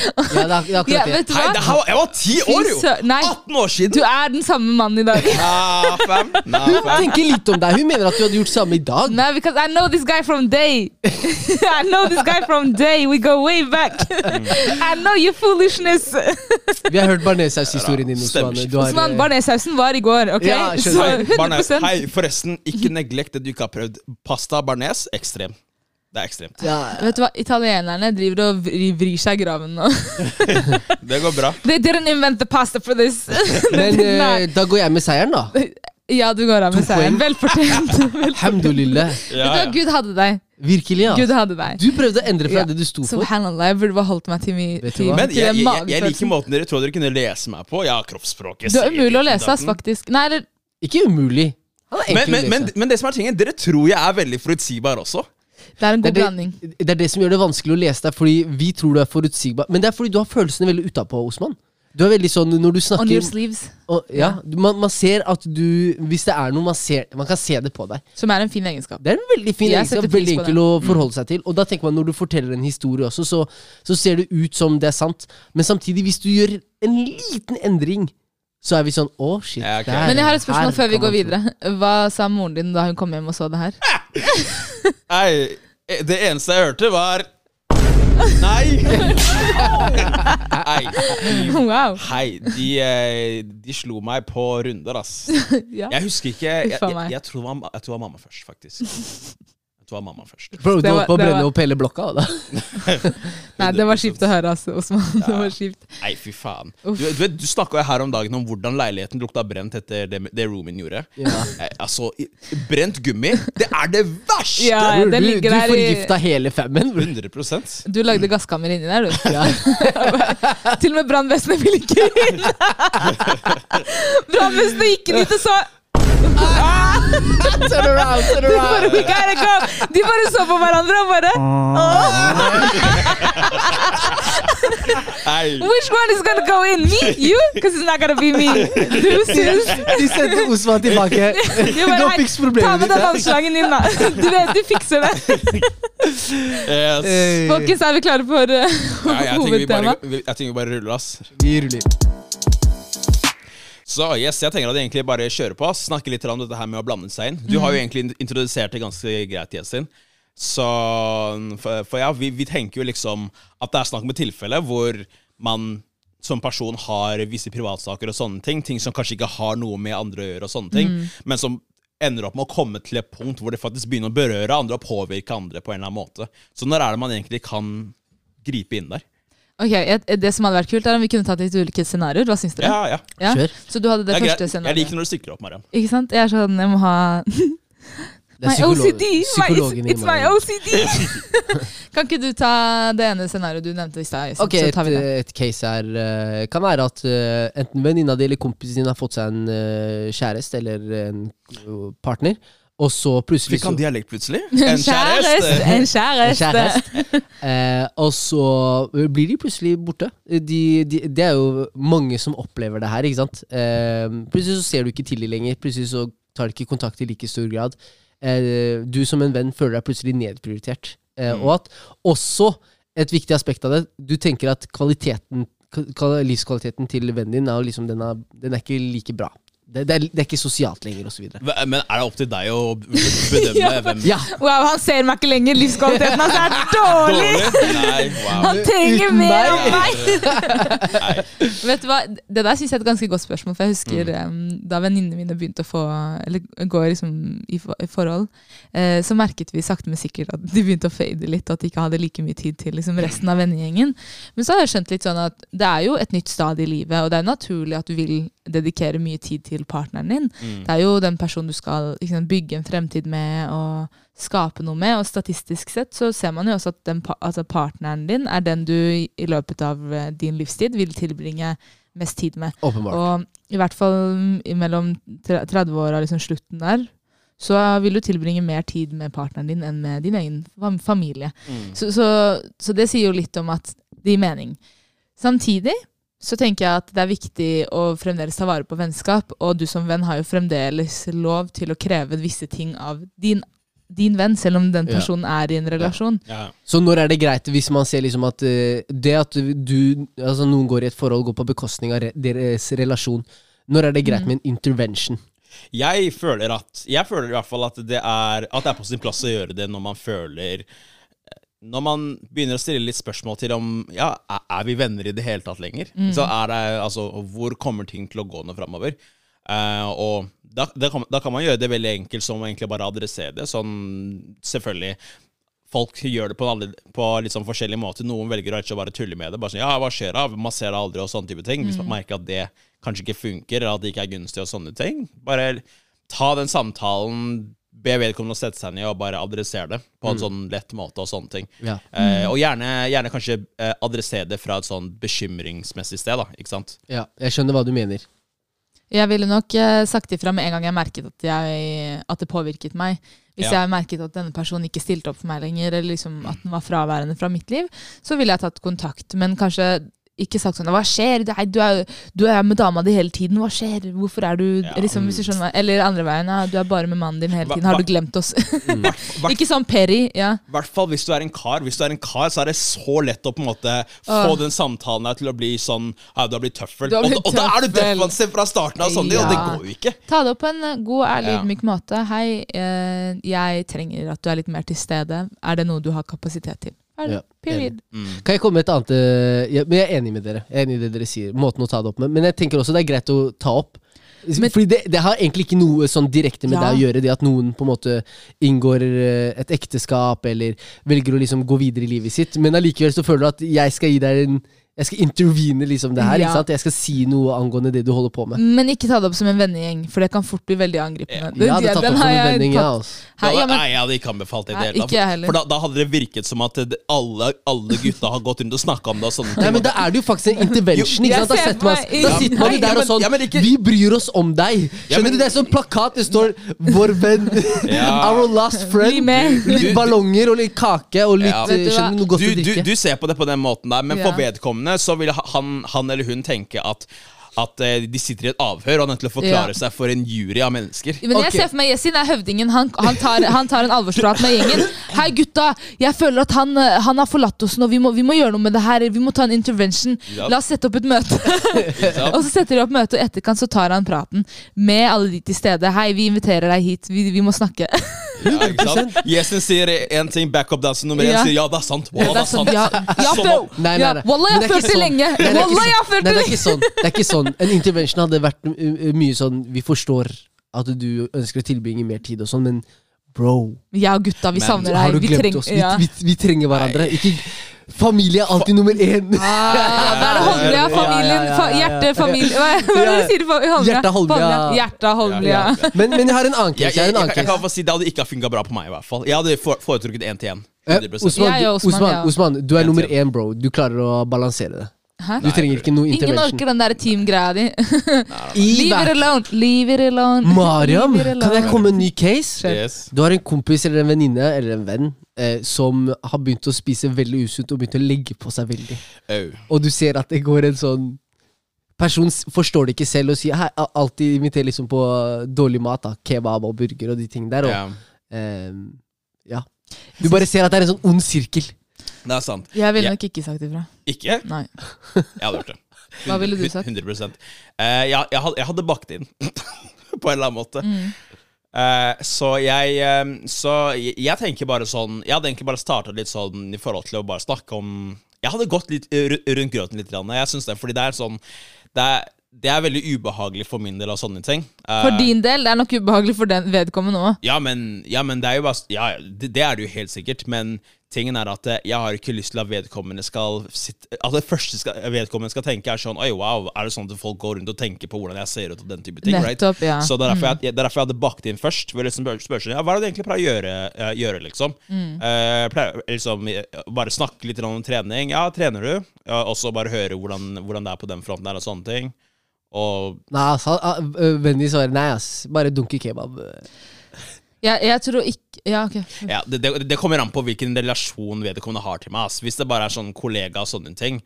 Ja, det er, det er [laughs] Ja, det. vet du Hei, hva? det her var, jeg var ti år, jo! Nei, 18 år siden. du er den samme mannen i dag. Nah, fam. Nah, Hun tenker lite om deg. Hun mener at du hadde gjort samme i dag. Nei, because I know this guy from day. I know this guy from day. We go way back. I know your foolishness. Vi har hørt Barnesaus-historien din. Osman. Osman, eh, Barnesausen var i går, ok? Ja. Så Hei, Barnes, 100 hei, forresten, ikke neglekt det du ikke har prøvd. Pasta barnes, ekstrem. Det er ekstremt. ja, Vet du hva, Italienerne driver og vrir seg i graven nå. [laughs] Det går bra. They didn't invent the pasta for this. [laughs] Men eh, da går jeg med seieren, da. Ja, du går av med seieren. Velfortjent. [laughs] Velfortjent. Hamdulillah. Vet du hva. Gud hadde deg. Virkelig, ja. Gud hadde deg. Du prøvde å endre fra Ja. det du sto for. Subhanallah, jeg burde bare holdt meg til, mi, til. Men jeg, jeg, jeg, jeg liker måten dere tror dere kunne lese meg på. Ja, kroppsspråket Det er umulig å lese, ass, faktisk. Nei, eller Ikke umulig. Er Men, men, men, men det som er tingen, dere tror jeg er veldig forutsigbar også. det er en det, god det, blanding. det, det er det som gjør det vanskelig å lese deg, fordi vi tror du er forutsigbar. Men det er fordi du har følelsene veldig utapå, Osman. Du er veldig sånn når du snakker On your sleeves. og, ja, du, man, man ser at du Hvis det er noe man ser Man kan se det på deg. Som er en fin egenskap. Det er en veldig fin Jeg egenskap, veldig enkel å forholde seg til. Og da tenker man når du forteller en historie også, så, så ser det ut som det er sant. Men samtidig, hvis du gjør en liten endring, så er vi sånn Å, shit. Ja, okay. der, Men jeg har et spørsmål før vi går videre. Hva sa moren din da hun kom hjem og så det her? Nei, [laughs] det eneste jeg hørte, var Nei! Nei. Wow. Hei, de, eh, de slo meg på runder, ass. [laughs] Ja. Jeg husker ikke Jeg, jeg, jeg, tror, det var, jeg tror det var mamma først, faktisk. Det var mamma først. Bro, du på å brenne opp hele blokka. Da. [laughs] Nei, det var kjipt å høre, altså, Osman. Det var kjipt. Nei, fy faen. Uff. Du, du, du snakka her om dagen om hvordan leiligheten lukta brent etter det, det roomien gjorde. Ja. Altså, brent gummi, det er det verste! Ja, det du, du der i hele femmen. 100% Du lagde gasskammer inni der, du. Ja. [laughs] Til og med brannvesenet ville ikke inn! [laughs] Brannvesenet gikk dit og Turn around, turn de bare, around. "We gotta go." De bare så på hverandre og bare oh. Which one is gonna go in? Me? You? Because it's not gonna be me. Syns De sendte Osman tilbake. [laughs] De bare, Gå og "Hei, fiks Ta med den vannslangen inn, da. Du vet, du fikser det. Yes. Eh, Folkens, er vi klare for uh, Ja, jeg, tenker vi bare, hovedtema? jeg tenker vi bare ruller, ass. Vi ruller. Så yes, jeg tenker at jeg egentlig bare kjører på. Snakke litt om dette her med å blande seg inn. Du har jo egentlig introdusert det ganske greit, Jessin. Så For, for ja, vi, vi tenker jo liksom at det er snakk om et tilfelle hvor man som person har visse privatsaker og sånne ting. Ting som kanskje ikke har noe med andre å gjøre, og sånne ting. Men som ender opp med å komme til et punkt hvor det faktisk begynner å berøre andre og påvirke andre på en eller annen måte. Så når er det man egentlig kan gripe inn der? Ok, et- Det som hadde vært kult, er om vi kunne tatt litt ulike scenarioer. Hva syns dere? Ja, ja. Ja? Kjør. Så du hadde det, Det første greit. Jeg liker når du stykker opp, Mariam. Ikke sant? Jeg er sånn, jeg må ha [laughs] My er OCD! My, it's, it's my. OCD! [laughs] kan ikke du ta det ene scenarioet du nevnte i stad? Ok, et, tar vi det. et case her eh, kan være at eh, enten venninna di eller kompisen din har fått seg en uh, kjæreste eller en eh, partner, og så plutselig Fikk han dialekt plutselig? [laughs] En kjæreste! En kjæreste. Eh, og så blir de plutselig borte. De, de, det er jo mange som opplever det her. ikke sant? Eh, plutselig så ser du ikke til dem lenger. Plutselig så tar de ikke kontakt i like stor grad. Eh, du som en venn føler deg plutselig nedprioritert. Eh, Mm. Og at også et viktig aspekt av det Du tenker at kvaliteten livskvaliteten til vennen din er liksom, den, er, den er ikke like bra. Det, det, er, det er ikke sosialt lenger, osv. Men er det opp til deg å [laughs] bedømme Ja, hvem Ja, Wow, han ser meg ikke lenger! Livskvaliteten hans er [laughs] dårlig! Nei, wow. Han trenger Uten mer av meg! Nei. Vet du hva, Det der synes jeg er et ganske godt spørsmål. For jeg husker Mm. um, Da venninnene mine begynte å få Eller gå liksom i, for- i forhold, uh, så merket vi sakte, men sikkert at de begynte å fade litt. Og at de ikke hadde like mye tid til liksom, resten av vennegjengen. Men så har jeg skjønt litt sånn at det er jo et nytt stad i livet, og det er naturlig at du vil dedikere mye tid til partneren din. Mm. Det er jo den personen du skal sant, bygge en fremtid med og skape noe med. Og statistisk sett så ser man jo også at den, altså partneren din er den du i, i løpet av eh, din livstid vil tilbringe mest tid med. åpenbart. Og i hvert fall mm, mellom 30-åra, liksom slutten der, så vil du tilbringe mer tid med partneren din enn med din egen familie. Mm. Så, så, så det sier jo litt om at det gir mening. Samtidig så tenker jeg at det er viktig å fremdeles ta vare på vennskap, og du som venn har jo fremdeles lov til å kreve visse ting av din, din venn, selv om den Ja. personen er i en relasjon. Ja. Så når er det greit, hvis man ser liksom at uh, det at du Altså noen går i et forhold, går på bekostning av re deres relasjon, når er det greit Mm. med en intervention? Jeg føler at Jeg føler i hvert fall at det er At det er på sin plass å gjøre det når man føler Når man begynner å stille litt spørsmål til om Ja, er, vi venner i det hele tatt lenger? Så er det altså Hvor kommer ting til å gå nå framover? Uh, og da, da, kan, da kan man gjøre det veldig enkelt som egentlig bare adressere det. Sånn selvfølgelig Folk gjør det på, alle, på litt sånn forskjellige måter. Noen velger å ikke bare tulle med det. Bare sånn, ja, hva skjer da? Man ser det aldri, og sånne type ting. Hvis man merker at det kanskje ikke funker, eller at det ikke er gunstig, og sånne ting. Bare ta den samtalen, be vedkommende å sette seg ned og bare adressere det på en sånn lett måte, og sånne ting. Ja. Eh, og gjerne, gjerne kanskje eh, adressere det fra et sånn bekymringsmessig sted, da. Ikke sant? ja. Jeg skjønner hva du mener. Jeg ville nok eh, sagt ifra med en gang jeg merket at, jeg, at det påvirket meg. Hvis Ja. jeg merket at denne personen ikke stilte opp for meg lenger, eller liksom at den var fraværende fra mitt liv, så ville jeg tatt kontakt. Men kanskje ikke sagt sånn Hva skjer? Nei, du, er, du er med dama di hele tiden. Hva skjer? Hvorfor er du Ja. liksom, skjønner? Eller andre veien. Ja, du er bare med mannen din hele tiden. Har du glemt oss? Hvert- [laughs] ikke sånn Perry. Ja. I hvert fall hvis du er en kar. Hvis du er en kar, så er det så lett å på en måte få Åh. den samtalen der til å bli sånn Ja, du har blitt tøffel. Og, og da er du defensiv fra starten av, sånn, sånn, og det går jo ikke. Ta det opp på en eh, god, ærlig, Ja. ydmyk måte. Hei, eh, jeg trenger at du er litt mer til stede. Er det noe du har kapasitet til? Ja, Period. Mm. Kan jeg komme med et annet eh, ja, Men jeg er enig med dere. Jeg er enig i det dere sier. Måten å ta det opp med. Men jeg tenker også det er greit å ta opp. Men- Fordi det, det har egentlig ikke noe sånn direkte med Ja. deg å gjøre, det at noen på en måte inngår eh, et ekteskap eller velger å liksom gå videre i livet sitt. Men allikevel så føler du at jeg skal gi deg en Jeg skal intervene liksom det her. Ja. ikke sant? Jeg skal si noe angående det du holder på med. Men ikke ta det opp som en vennegjeng, for det kan fort bli veldig angripende. det hadde tatt opp har som en jeg vending, ja. Altså. Ja, men, Nei, jeg hadde ikke anbefalt det i Nei, det hele ikke heller. For da, da hadde det virket som at alle, alle gutta har gått rundt og snakka om det og sånne ting. Nei, men Da er det jo faktisk en intervention. Ikke sant? Da, setter man, da sitter man jo der og sånn ja, men ikke- Vi bryr oss om deg! Ja, Skjønner men- du? Det er sånn plakat. Det står 'Vår venn'. Ja. Our last friend. med. Litt ballonger og litt kake og litt Ja. du? Skjønner du noe godt du, å drikke? du ser på det på den måten der, men for Ja. Vedkommende så vil han, han eller hun tenke at at eh, de sitter i et avhør og er nødt til å forklare Ja. seg for en jury av mennesker. Men jeg Ok. ser for meg Yesin er høvdingen. Han, han, tar, han tar en alvorsprat med gjengen. Hei, gutta! Jeg føler at han, eh, han har forlatt oss nå. Vi må, vi må gjøre noe med det her. Vi må ta en intervention. Ja. La oss sette opp et møte. [laughs] Og så setter de opp møte, og i etterkant så tar han praten med alle de til stede. Hei, vi inviterer deg hit. Vi, vi må snakke. Ja, ikke sant? Jesen sier én ting, backup-dansen nummer én Ja. sier ja, det er sant. Ja, det er sant. Ja, ja, Som bro. om- Nei, nei, Ja, nei. Wallah, Men jeg det er har ikke følt det sånn. lenge. Nei, det er ikke Wallah, jeg har sånn. følt Nei, det det er lenge. ikke sånn. Det er ikke sånn. En intervention hadde vært uh, uh, mye sånn Vi forstår at du ønsker å tilbringe mer tid og sånn, men bro Ja, gutta, vi Men savner Har deg. Vi treng- oss? Vi, Ja. vi, vi trenger hverandre. Ikke Familie er alltid nummer én. Ah, da er det Holmlia, familien, Ja, ja, ja, fa ja, ja. hjerte, familie Hva er det du sier? Holmlia? Hjerta Holmlia. Hjerta Holmlia. Men, men jeg har en annen case. Jeg jeg, jeg, jeg kan bare si Det hadde ikke funka bra på meg. i hvert fall Jeg hadde for- foretrukket én til én. Eh, 100%. Osman, du, Osman, Osman, du er nummer én, bro. Du klarer å balansere det. Hæ? Du trenger ikke noe Ingen intervention. orker den der team-greia di. Leave it alone. Leave it alone. Mariam, it alone. kan jeg komme med en ny case? Yes. Du har en kompis eller en venninne eller en venn eh, som har begynt å spise veldig usunt og begynt å legge på seg veldig. Oh. Og du ser at det går en sånn Person forstår det ikke selv og sier hei, alltid inviterer liksom på dårlig mat. da Kebab og burger og de tingene der. Og, yeah. eh, ja. Du bare ser at det er en sånn ond sirkel. Det er sant. Jeg ville nok ikke sagt ifra. Ikke? Nei. Jeg hadde gjort det. [laughs] Hva ville du sagt? 100 eh, jeg, jeg, hadde, jeg hadde bakt inn, [laughs] på en eller annen måte. Mm. Eh, så jeg eh, Så jeg, jeg tenker bare sånn Jeg hadde egentlig bare starta litt sånn i forhold til å bare snakke om Jeg hadde gått litt rundt grøten litt. Jeg synes det, fordi det er sånn det er, det er veldig ubehagelig for min del av sånne ting. Eh, For din del. Det er nok ubehagelig for den vedkommende òg. Ja, men, ja, men det er jo bare Ja, det, det er det jo helt sikkert, men tingen er at eh, jeg har ikke lyst til at vedkommende skal sitte Altså Det første skal, vedkommende skal tenke, er sånn Oi, wow, er det sånn at folk går rundt og tenker på hvordan jeg ser ut, og den type ting? right? Nettopp, ja. Så det er, derfor jeg, det er derfor jeg hadde bakt inn først. Jeg liksom spør, spør sånn, ja, Hva er det du egentlig pleier å gjøre, uh, gjøre liksom? Eh, pleier liksom eh, Bare snakke litt om trening. Ja, trener du? Ja, og så bare høre hvordan, hvordan det er på den fronten der, og sånne ting. Og Nei, altså, ah, øh, Vennen svarer nei, ass. Bare dunke kebab. Jeg, jeg tror ikke Ja, ok. ja, det, det, det kommer an på hvilken relasjon vedkommende har til meg. Ass. Hvis det bare er sånn kollega og sånne ting.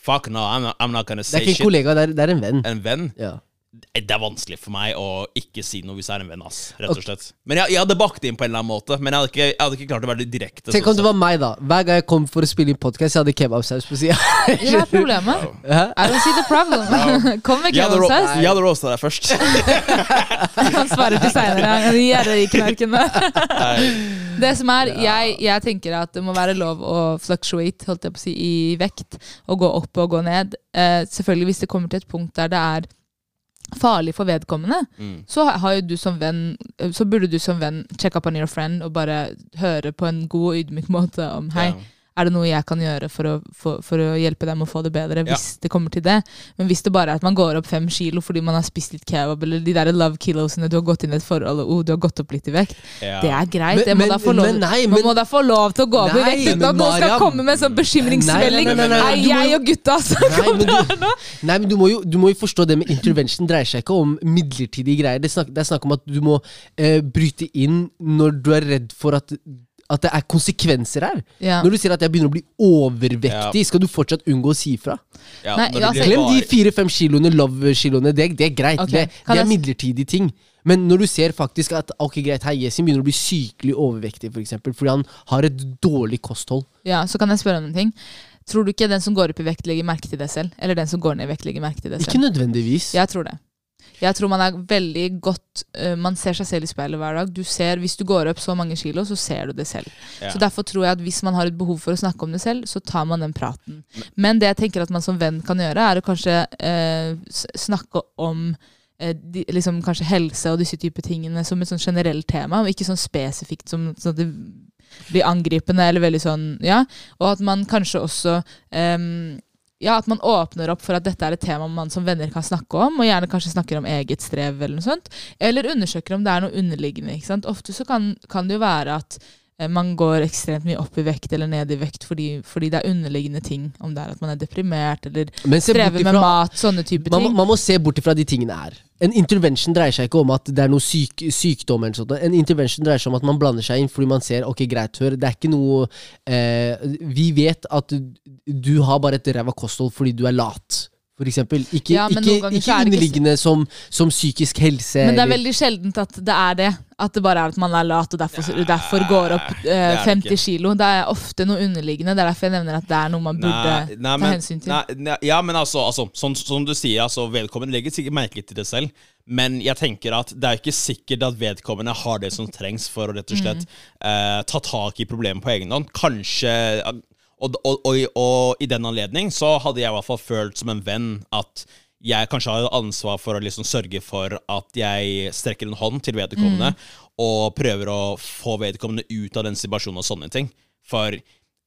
Fuck no, I'm not, I'm not gonna Det say er ikke en shit. kollega, det er, det er en venn. En venn? Ja. Det er vanskelig for meg å ikke si noe hvis jeg er en venn, ass. Rett og slett. Men jeg, jeg hadde bakt det inn på en eller annen måte. Men jeg hadde ikke, jeg hadde ikke klart å være direkte. Tenk sånn om det var meg, da. Hver gang jeg kom for å spille inn podkast, jeg hadde kebabsaus på sida. [laughs] Hva er problemet? Hæ? I don't see the problem. [laughs] Kom med kebabsaus. jeg hadde roasta deg først. [laughs] Han svarer til seinere. Gjerrigknarkene. Det som er, jeg, jeg tenker at det må være lov å fluctuate holdt jeg på å si, i vekt. Og gå opp og gå ned. Uh, selvfølgelig hvis det kommer til et punkt der det er farlig for vedkommende, Mm. så du som venn Så burde du som venn check up on your friend og bare høre på en god og ydmyk måte om Hei, Ja. Er det noe jeg kan gjøre for å, for, for å hjelpe dem å få det bedre, Ja. hvis det kommer til det. Men hvis det bare er at man går opp fem kilo fordi man har spist litt kebab, eller de der love kilosene du har gått inn i et forhold og oh, du har gått opp litt i vekt, Ja. det er greit. Men- det må men- lov, men nei, man men- må da få lov til å gå opp i vekt uten at noen skal komme med en sånn bekymringsmelding. Nei, jeg og gutta som kommer du- her nå. Nei, men du må, jo, du må jo forstå det med intervention dreier seg ikke om midlertidige greier. Det er snakk, det er snakk om at du må eh, bryte inn når du er redd for at, at det er konsekvenser her. Ja. Når du sier at jeg begynner å bli overvektig, skal du fortsatt unngå å si ifra? Ja, Nei, altså- Glem de fire-fem kiloene, love-kiloene. Det, det er greit. Okay. Det, det er midlertidige ting. Men når du ser faktisk at ok greit, her Yesin begynner å bli sykelig overvektig, for eksempel, fordi han har et dårlig kosthold ja, så kan jeg spørre om en ting. Tror du ikke den som går opp i vekt, legger merke til det selv? Eller den som går ned i vekt, legger merke til det selv? Ikke nødvendigvis. Jeg tror det. Jeg tror man er veldig godt uh, Man ser seg selv i speilet hver dag. Du ser, Hvis du går opp så mange kilo, så ser du det selv. Ja. Så Derfor tror jeg at hvis man har et behov for å snakke om det selv, så tar man den praten. Men det jeg tenker at man som venn kan gjøre, er å kanskje uh, snakke om eh, de, liksom kanskje helse og disse type tingene som et sånn generelt tema, og ikke sånn spesifikt som sånn at det blir angripende eller veldig sånn Ja. Og at man kanskje også ehm, ja, At man åpner opp for at dette er et tema man som venner kan snakke om, og gjerne kanskje snakker om eget strev eller noe sånt. Eller undersøker om det er noe underliggende. Ofte så kan, kan det jo være at man går ekstremt mye opp i vekt eller ned i vekt fordi, fordi det er underliggende ting. Om det er at man er deprimert eller strever med mat, sånne type man, ting. man må se bort ifra de tingene her. En intervention dreier seg ikke om at det er noe syk, sykdom. eller sånt. En intervention dreier seg om at man blander seg inn fordi man ser ok, greit, hør, det er ikke noe eh, Vi vet at du, du har bare et ræva kosthold fordi du er lat. For eksempel. Ikke, Ja, ikke, ikke ikke underliggende som, som psykisk helse. Men det er eller- veldig sjeldent at det er det. At det bare er at man er lat og derfor, Ja, derfor går opp eh, er det 50 kilo. Det er ofte noe underliggende. Det er derfor jeg nevner at det er noe man burde Nei, nei, ta men, hensyn til. Nei, nei, ja, men altså, altså sånn, som du sier, altså, vedkommende legger sikkert merke til det selv. Men jeg tenker at det er ikke sikkert at vedkommende har det som trengs for å rett og slett Mm. eh, ta tak i problemet på egen hånd. Kanskje og, og, og, og i den anledning så hadde jeg i hvert fall følt som en venn at jeg kanskje har ansvar for å liksom sørge for at jeg strekker en hånd til vedkommende og prøver å få vedkommende ut av den situasjonen og sånne ting. For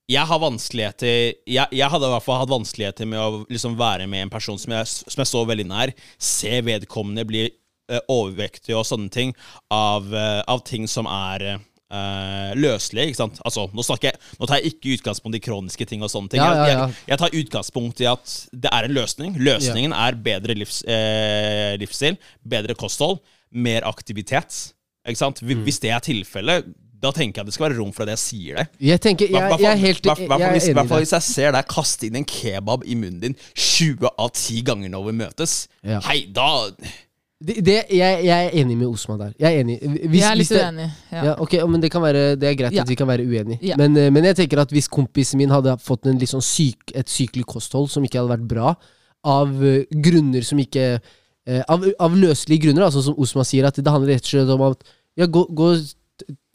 jeg har vanskeligheter jeg, jeg hadde i hvert fall hatt vanskeligheter med å liksom være med en person som jeg, som jeg så veldig nær. Se vedkommende bli eh, overvektig og sånne ting av, eh, av ting som er eh, løselig. ikke sant? Altså, nå, jeg, nå tar jeg ikke utgangspunkt i kroniske ting og sånne ting. Ja, ja, Jeg, ja. jeg, jeg tar utgangspunkt i at det er en løsning. Løsningen er bedre livs, eh, livsstil, bedre kosthold, mer aktivitet. Ikke sant? Mm. Hvis det er tilfellet, da tenker jeg at det skal være rom for at jeg sier det. Jeg tenker, jeg, Hvertfall- jeg er helt hvertfall- jeg hvertfall er hvis, enig hvertfall hvis jeg ser deg kaste inn en kebab i munnen din 20 av 10 ganger når vi møtes, Ja. hei, da Det, det, jeg, jeg er enig med Osman der. Jeg er enig. Hvis, jeg er litt det- uenig. Ja. Ja. okay, men det, kan være, det er greit Ja. at vi kan være uenige. Men, eh, men jeg tenker at hvis kompisen min hadde fått sånn syk, et sykelig kosthold som ikke hadde vært bra, av eh, grunner som ikke eh, av, av løselige grunner, altså som Osman sier, at det handler rett og slett om at ja, gå, gå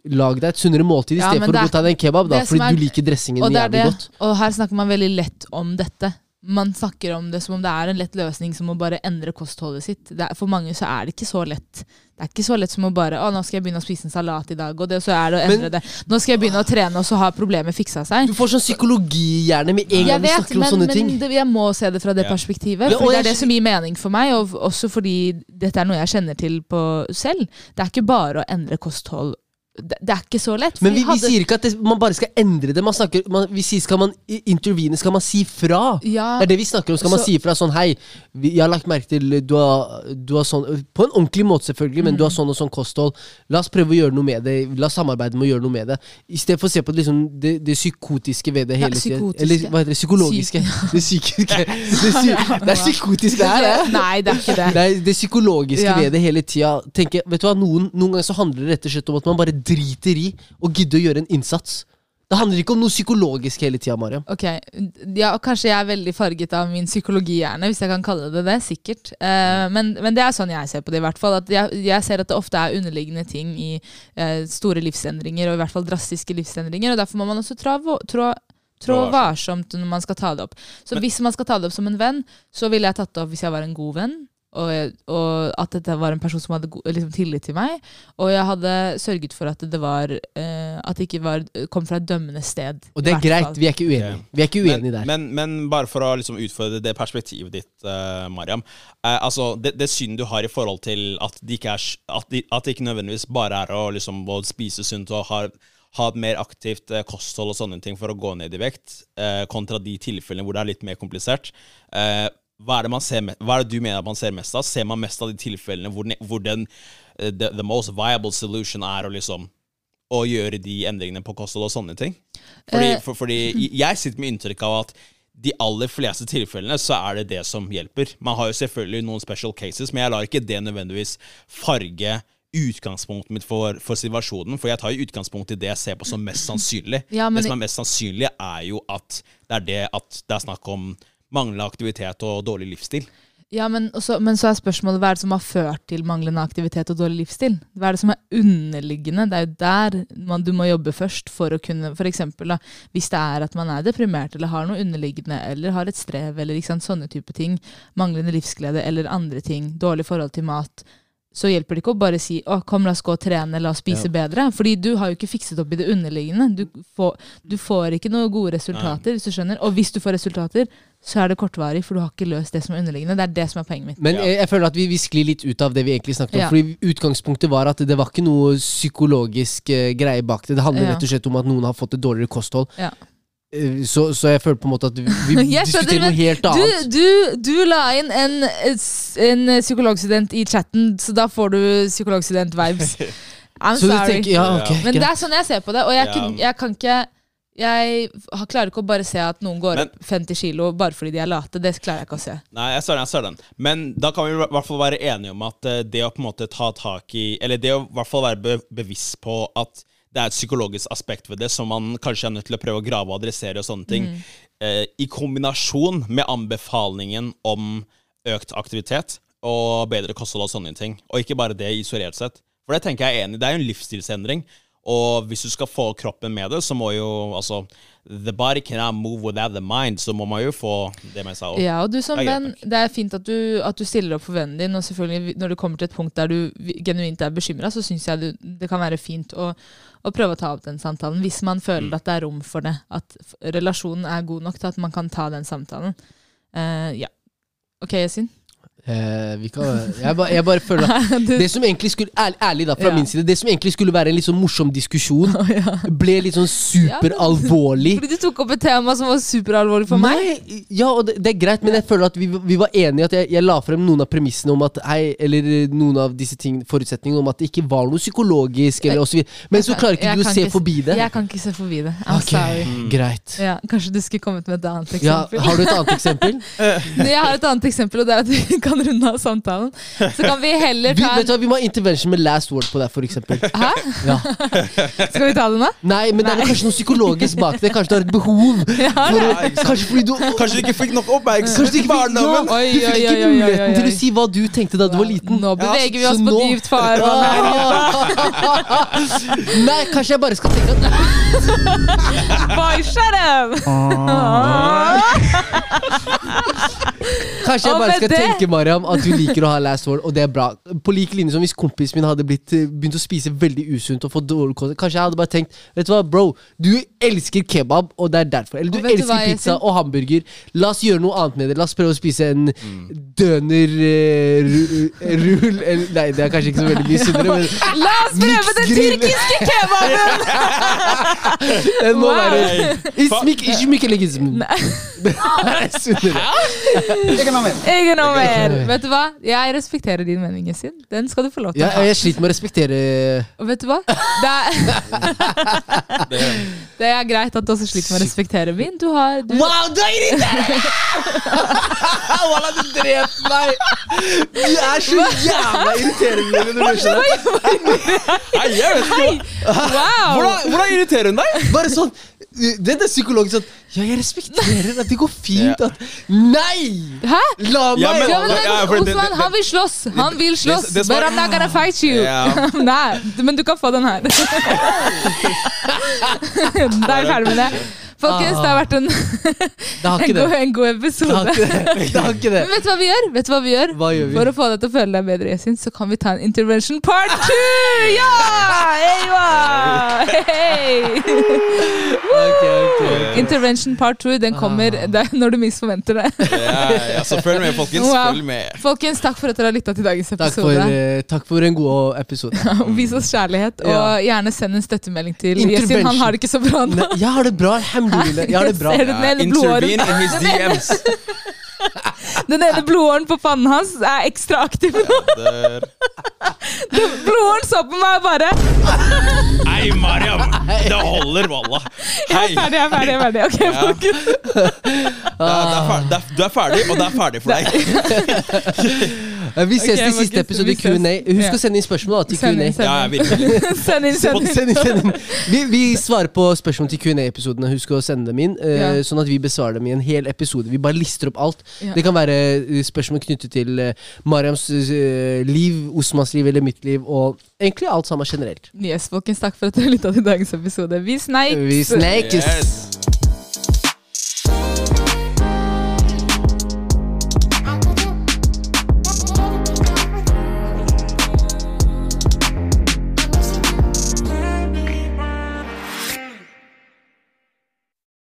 lag deg et sunnere måltid i stedet for å gå ta deg en kebab, da, fordi er- du liker dressingen jævlig godt. Og her snakker man veldig lett om dette. Man snakker om det som om det er en lett løsning som å bare endre kostholdet sitt. Det er, for mange så er det ikke så lett. Det er ikke så lett som å bare å, nå skal jeg begynne å spise en salat i dag, og det, så er det å Men- endre det. Nå skal jeg begynne å trene, og så har problemet fiksa seg. Du får sånn psykologihjerne med en gang du vet, snakker om men, sånne men ting. Men jeg må se det fra det Ja. perspektivet. For det er det som gir mening for meg, og også fordi dette er noe jeg kjenner til på selv. Det er ikke bare å endre kosthold det, det er ikke så lett. Men vi, vi hadde- sier ikke at det, man bare skal endre det. Man snakker, man, vi sier skal man intervene, skal man si fra. ja, Det er det vi snakker om. Skal man si fra sånn Hei, vi, jeg har lagt merke til du har, du har sånn På en ordentlig måte, selvfølgelig, men du Mm. har sånn og sånn kosthold. La oss prøve å gjøre noe med det. La oss samarbeide med å gjøre noe med det. I stedet for å se på liksom, det, det psykotiske ved det Ja, hele tiden. psykotiske. Eller hva heter det? Psykologiske. [laughs] Det psykiske. Det, [laughs] er psykotisk, det her. Det. [laughs] Nei, det er ikke det. Er det psykologiske Ja. ved det hele tida. Tenker, vet du hva, noen, noen ganger så handler det rett og slett om at man bare driter i å gidde å gjøre en innsats. Det handler ikke om noe psykologisk hele tida, Mariam. Ok, ja, og Kanskje jeg er veldig farget av min psykologihjerne, hvis jeg kan kalle det det. Sikkert. Eh, men, men det er sånn jeg ser på det. i hvert fall at Jeg, jeg ser at det ofte er underliggende ting i eh, store livsendringer, og i hvert fall drastiske livsendringer. og Derfor må man også trå, trå, trå Trå varsomt når man skal ta det opp. Så Men- hvis man skal ta det opp som en venn, så ville jeg tatt det opp hvis jeg var en god venn. Og, og at dette var en person som hadde liksom, tillit til meg. Og jeg hadde sørget for at det var uh, At det ikke var, kom fra et dømmende sted. Og det er greit, fall. vi er ikke uenige. Vi er ikke Men, der. men, men bare for å liksom utfordre det perspektivet ditt, uh, Mariam. Uh, altså, det, det synet du har i forhold til at det ikke, de, de, ikke nødvendigvis bare er å, liksom, å spise sunt og ha, ha et mer aktivt kosthold og sånne ting for å gå ned i vekt, eh, kontra de tilfellene hvor det er litt mer komplisert. Eh, hva er, det man ser, hva er det du mener man ser mest av? Ser man mest av de tilfellene hvor, hvor den eh, the, the most viable solution er å liksom å gjøre de endringene på kosthold og sånne ting? Fordi, Eh. for, fordi [laughs] jeg sitter med inntrykk av at de aller fleste tilfellene så er det det som hjelper. Man har jo selvfølgelig noen special cases, men jeg lar ikke det nødvendigvis farge utgangspunktet mitt for, for situasjonen. For jeg tar jo utgangspunkt i det jeg ser på som mest sannsynlig. Ja, men det som er mest sannsynlig, er jo at det er det at det er snakk om manglende aktivitet og dårlig livsstil. Ja, men, også, men så er spørsmålet hva er det som har ført til manglende aktivitet og dårlig livsstil? Hva er det som er underliggende? Det er jo der man, du må jobbe først for å kunne eksempel, hvis det er at man er deprimert eller har noe underliggende eller har et strev eller sant, sånne type ting, manglende livsglede eller andre ting, dårlig forhold til mat, så hjelper det ikke å bare si å, kom, la oss gå og trene, la oss spise bedre. Fordi du har jo ikke fikset opp i det underliggende. Du får, du får ikke noen gode resultater, hvis du skjønner. Og hvis du får resultater, så er det kortvarig, for du har ikke løst det som er underliggende. Det er det som er poenget mitt. Men Ja. jeg, jeg føler at vi, vi sklir litt ut av det vi egentlig snakket om. Ja. Fordi Utgangspunktet var at det var ikke noe psykologisk uh, greie bak det. Det handler Ja. rett og slett om at noen har fått et dårligere kosthold. Eh, Så, så jeg føler på en måte at vi, [laughs] Jeg diskuterer noe helt annet. du, du la inn en, en psykologstudent i chatten, så da får du psykologstudent-vibes. [laughs] I'm Så du sorry. tenker, ja, okay, Men det er sånn jeg ser på det, og jeg, Ja. jeg kan ikke jeg klarer ikke å bare se at noen går Men- opp 50 kilo bare fordi de er late. Det klarer jeg ikke å se. Nei, jeg ser den. jeg ser den Men da kan vi i hvert fall være enige om at eh, det å på en måte ta tak i Eller det å i hvert fall være be bevisst på at det er et psykologisk aspekt ved det som man kanskje er nødt til å prøve å grave og adressere og sånne ting. Eh, I kombinasjon med anbefalingen om økt aktivitet og bedre kosthold og sånne ting. Og ikke bare det isolert sett. For det tenker jeg er enig. Det er jo en livsstilsendring. Og hvis du skal få kroppen med det, så må jo altså The body cannot move without the mind, så må man jo få det med seg. Ja, og du som venn, det er fint at du, at du stiller opp for vennen din, og selvfølgelig når du kommer til et punkt der du genuint er bekymra, så syns jeg du, det kan være fint å, å prøve å ta opp den samtalen, hvis man føler Mm. at det er rom for det. At relasjonen er god nok til at man kan ta den samtalen. Uh, ja. Ok, Yasin? Eh, vi kan, jeg, bare, jeg bare føler at [laughs] det som egentlig skulle ærlig, ærlig da, fra Ja. min side Det som egentlig skulle være en litt sånn morsom diskusjon, [laughs] ble litt sånn superalvorlig. [laughs] Fordi du tok opp et tema som var superalvorlig for meg. Nei, ja, og det, det er greit, men jeg føler at vi, vi var enige at jeg, jeg la frem noen av premissene om at hei, eller eh, noen av disse ting, forutsetningene om at det ikke var noe psykologisk, eller og. Men så klarer ikke Jeg du å se ikke- forbi det. Jeg kan ikke se forbi det. I'm Ok, sorry. Greit. Ja, kanskje du skulle kommet med et annet Ja, eksempel. har du et annet eksempel? Jeg har et annet eksempel, og det er at vi kan runde av samtalen. Så kan vi heller Vi, ta vet du, vi må ha intervention med last word på deg, for eksempel. Hæ? Ja. [laughs] Skal vi ta det nå? Nei, men det er kanskje noe psykologisk bak det. Kanskje du har et behov. [laughs] For, Ja, kanskje fordi du Kanskje du ikke fikk nok oppmerksomhet Kanskje du i barndommen? Du fikk oi, ikke oi, oi, oi, muligheten til å si hva du tenkte da du var liten. Nå beveger vi så oss på nå- dypt farvann. Nei, kanskje jeg bare skal tenke at [laughs] Boy, shut up! Kanskje jeg bare skal tenke tenke, Mariam, at du liker å ha last word, og det er bra. På like linje som hvis kompisen min hadde blitt, eh, begynt å spise veldig usunt og fått dårlig kost. Kanskje jeg hadde bare tenkt Vet du hva, bro, du elsker kebab, og det er derfor. Eller du elsker hva, pizza og hamburger. La oss gjøre noe annet med det. La oss prøve å spise en døner eh, ru- eh, rull eller, Nei, det er kanskje ikke så veldig mye sunnere, men [laughs] La oss prøve den tyrkiske kebaben! [laughs] den må Wow. være Ismik. [laughs] Det er sunnere. Ingen noe Mer. Vet du hva? Jeg respekterer din mening, sin. Den skal du få lov til å ha. jeg sliter med å respektere Og vet du hva? Det er, [laughs] det er greit at du også sliter med å respektere min. Du har du, Wow, du er irriterende! [laughs] Walla, du drept meg! Du er så jævla irriterende du. Hei, jeg vet ikke hva- Wow! hvordan, hvordan irriterer hun deg? Bare sånn Det er psykologisk sånn Ja, jeg respekterer at det går fint at Nei! Hæ? La meg Ja, men- Ja, men, Ja, Osman, det- det- han vil slåss! Han vil slåss! det But I'm not gonna fight you! Yeah. [laughs] Nei, men du kan få den her. [laughs] Da er vi ferdig med det. Folkens, det har vært en, en, god, [laughs] en god Det har episode. ikke det. Det har ikke det. Men vet du hva vi gjør? Vet du hva vi gjør? Hva gjør vi? For å få deg til å føle deg bedre, Yasin, så kan vi ta en intervention part two! Ja! Ok, ok, ok. Intervention part two, den kommer Ah. når du minst forventer det. Ja, ja, så følg med, folkens. Wow. Følg med. Folkens, takk for at dere har lytta til dagens Takk for, episode. eh, takk for en god episode. [laughs] Vis oss kjærlighet, og Ja. gjerne send en støttemelding til Intervention. Han har det ikke så bra nå. Ne, Jeg har det bra. Alhamdulillah. Jeg har det bra. Intervene in his DMs. [laughs] [laughs] Den ene blodåren på pannen hans er ekstra aktiv nå. [laughs] Blodåren så på meg og bare [laughs] Hei, Mariam! Det holder, wallah. Jeg er ferdig, jeg er ferdig. jeg er ferdig. Ok, Ja. folkens. Du er ferdig, og det er ferdig for deg. Eh, Vi ses okay, i siste episode i Q&A. Husk Ja. å sende inn spørsmål da, til Q&A. Ja, virkelig. [laughs] Send inn, send inn. Send inn, send inn. Vi, vi svarer på spørsmål til Q&A-episodene. Husk å sende dem inn, uh, Ja. sånn at vi besvarer dem i en hel episode. Vi bare lister opp alt. Ja. Det kan være eh, spørsmål knyttet til uh, Mariams uh, liv, Osmans liv eller mitt liv, og egentlig alt sammen generelt. Yes, folkens, takk for at dere lytta til dagens episode. Vi snakkes! Vi snakkes! Yes.